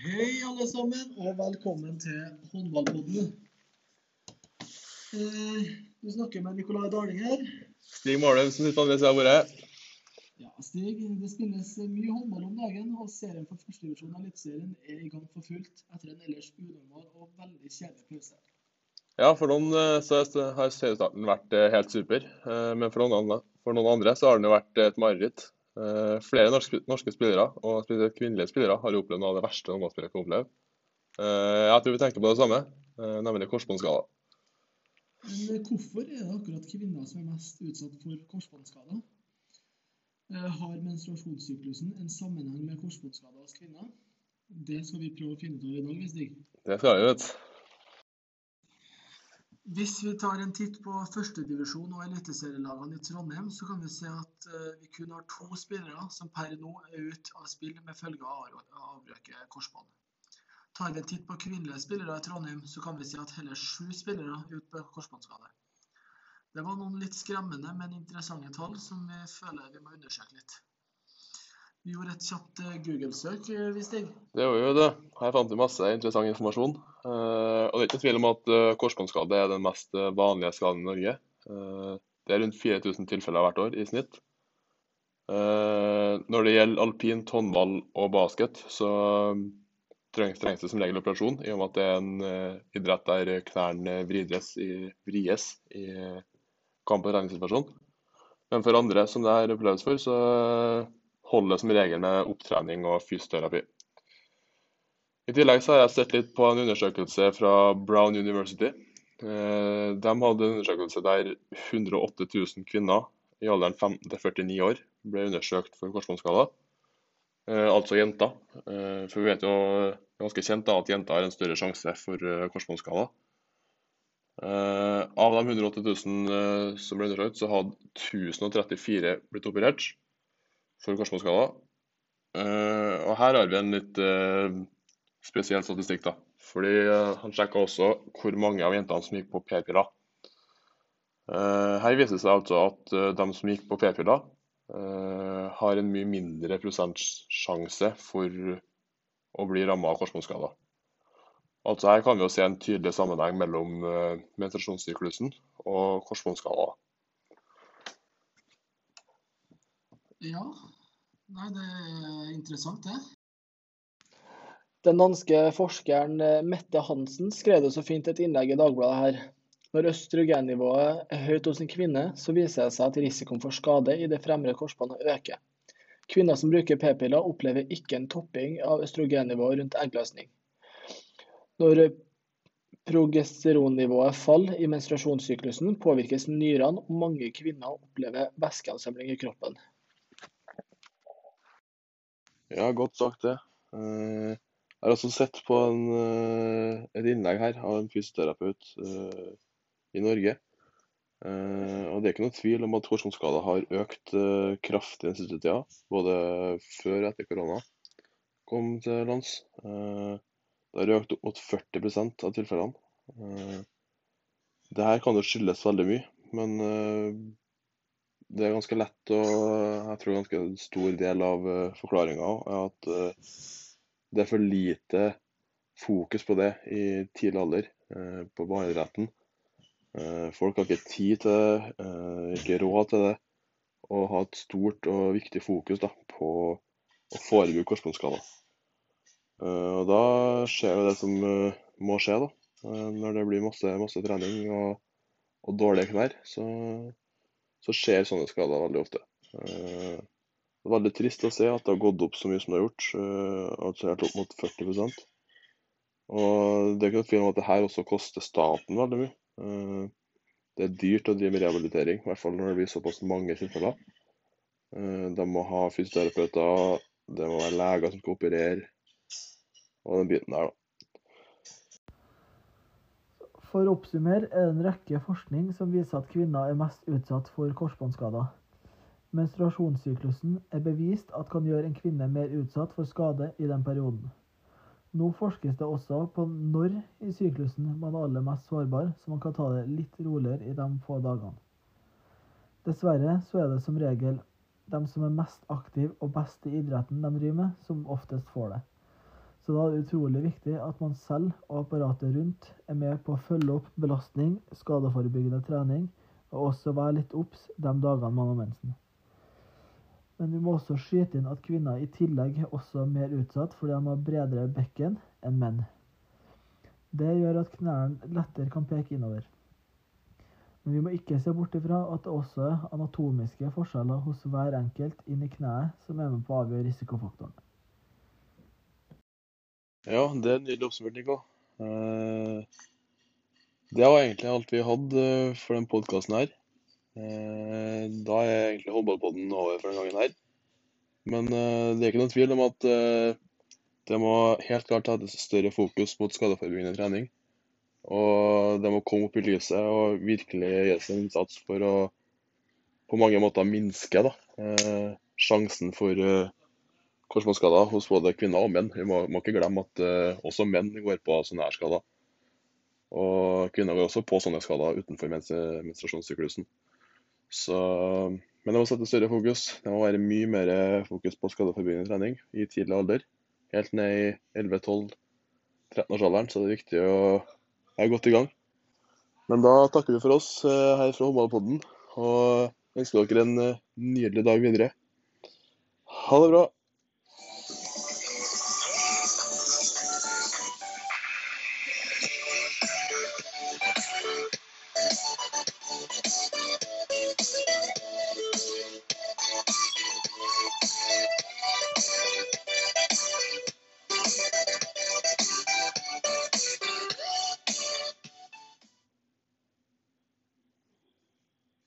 Hei, alle sammen, og velkommen til håndballpodden. Eh, du snakker med Nikolai Darling her. Stig Målum som sitter på andre sida av bordet. Ja, Stig, det spilles mye håndball om dagen, og serien for førstedivisjon av Eliteserien er i gang for fullt etter en ellers unormal og veldig kjedelig pause. Ja, for noen eh, så har seriestarten vært eh, helt super. Eh, Men for noen, andre, for noen andre så har den jo vært et mareritt. Eh, Flere norske, norske spillere, og spesielt kvinnelige spillere, har opplevd noe av det verste håndballspillere kan oppleve. Eh, Jeg tror vi tenker på det samme, eh, nemlig korsbåndskader. Men hvorfor er det akkurat kvinner som er mest utsatt for korsbåndskader? Har menstruasjonssyklusen en sammenheng med korsbåndskader hos kvinner? Det skal vi prøve å finne ut av i dag, Stig. Det skal vi, vet. Hvis vi tar en titt på førstedivisjon og eliteserielagene i Trondheim, så kan vi se at eh, vi kun har to spillere som per nå er ute av spill med følge av avrøket korsbånd. Tar vi en titt på kvinnelige spillere i Trondheim, så kan vi se at hele sju spillere er ute på korsbåndskade. Det var noen litt skremmende, men interessante tall som vi føler vi må undersøke litt. Vi gjorde et kjapt eh, Google-søk, eh, jeg. Det gjorde vi det. Her fant vi masse interessant informasjon. Eh, Og det er ikke tvil om at eh, korsbåndskade er den mest eh, vanlige skaden i Norge. Eh, Det er rundt 4000 tilfeller hvert år i snitt. Eh, Når det gjelder alpint, håndball og basket, så trengs, det som regel operasjon, i og med at det er en eh, idrett der knærne vrides i, vries i eh, kamp- og treningssituasjon. Men for andre som det her oppleves for, så holder som regel med opptrening og fysioterapi. I tillegg så har jeg sett litt på en undersøkelse fra Brown University. Eh, De hadde en undersøkelse der 108 000 kvinner i alderen 15 til 49 år ble undersøkt for korsbåndskader. Eh, Altså jenter. Eh, For vi vet jo ganske kjent da, at jenter har en større sjanse for korsbåndskader. Av de 108 000 eh, som ble undersøkt, så hadde 1034 blitt operert for korsbåndskader. Eh, Og her har vi en litt eh, spesiell statistikk, da. Fordi eh, han sjekka også hvor mange av jentene som gikk på p-piller. Her viser det seg altså at de som gikk på p-piller, har en mye mindre prosentsjanse for å bli ramma av korsbåndskader. Altså her kan vi jo se en tydelig sammenheng mellom menstruasjonssyklusen og korsbåndskader. Ja, nei, det er interessant, det. Den danske forskeren eh, Mette Hansen skrev det så fint et innlegg i Dagbladet her. Når østrogennivået er høyt hos en kvinne, så viser det seg at risikoen for skade i det fremre korsbåndet øker. Kvinner som bruker p-piller, opplever ikke en topping av østrogennivået rundt eggløsning. Når progesteronnivået faller i menstruasjonssyklusen, påvirkes nyrene, og mange kvinner opplever væskeansamling i kroppen. Ja, godt sagt det. Eh, Jeg har også sett på en, eh, et innlegg her av en fysioterapeut eh, i Norge. Og det er ikke noe tvil om at torsjonsskader har økt eh, kraftig den siste tida. Både før og etter korona kom til lands. Det har økt opp mot 40 av tilfellene. Eh, Det her kan jo skyldes veldig mye, men det er ganske lett og jeg tror ganske stor del av forklaringa er at eh, det er for lite fokus på det i tidlig alder, eh, på barneidretten. Eh, Folk har ikke tid til det, eh, ikke råd til det, og ha et stort og viktig fokus da, på å forebygge korsbåndskader. Eh, Og da skjer jo det som eh, må skje, da. Eh, Når det blir masse, masse trening og, og dårlige knær, så, så skjer sånne skader veldig ofte. Eh, Det er veldig trist å se at det har gått opp så mye som det har gjort, eh, altså helt opp mot 40% Og det er ikke noe tvil om at det her også koster staten veldig mye. Eh, Det er dyrt å drive med rehabilitering, i hvert fall når det blir såpass mange tilfeller. De må ha fysioterapeuter, det må være leger som skal operere, og den biten der, da. For å oppsummere er det en rekke forskning som viser at kvinner er mest utsatt for korsbåndskader. Menstruasjonssyklusen er bevist at kan gjøre en kvinne mer utsatt for skade i den perioden. Nå forskes det også på når i syklusen man er aller mest sårbar, så man kan ta det litt roligere i de få dagene. Dessverre så er det som regel de som er mest aktive og best i idretten de driver med, som oftest får det. Så da er det utrolig viktig at man selv og apparatet rundt er med på å følge opp belastning, skadeforebyggende trening, og også være litt obs de dagene man har mensen. Men vi må også skyte inn at kvinner i tillegg er også mer utsatt fordi de har bredere bekken enn menn. Det gjør at knærne lettere kan peke innover. Men vi må ikke se bort ifra at det også er anatomiske forskjeller hos hver enkelt inn i kneet som er med på å avgjøre risikofaktoren. Ja, det er nydelig oppsummert, Nico. Eh, det var egentlig alt vi hadde eh, for den podkasten her. Eh, da er egentlig håndballpodden over for den gangen her. Men det er ikke noen tvil om at det må helt klart ha et større fokus mot skadeforebyggende trening. Og det må komme opp i lyset og virkelig gjøres en innsats for å på mange måter minske da, sjansen for korsbåndskader hos både kvinner og menn. Vi må, må ikke glemme at uh, også menn går på sånne her skader. Og kvinner går også på sånne skader utenfor mens menstruasjonssyklusen. Så, men det må sette større fokus. Det må være mye mer fokus på skadeforebyggende trening i tidlig alder. Helt ned i 11-12-13-årsalderen, så det er viktig å være godt i gang. Men da takker vi for oss uh, her fra Håndballpodden og ønsker dere en uh, nydelig dag videre. Ha det bra.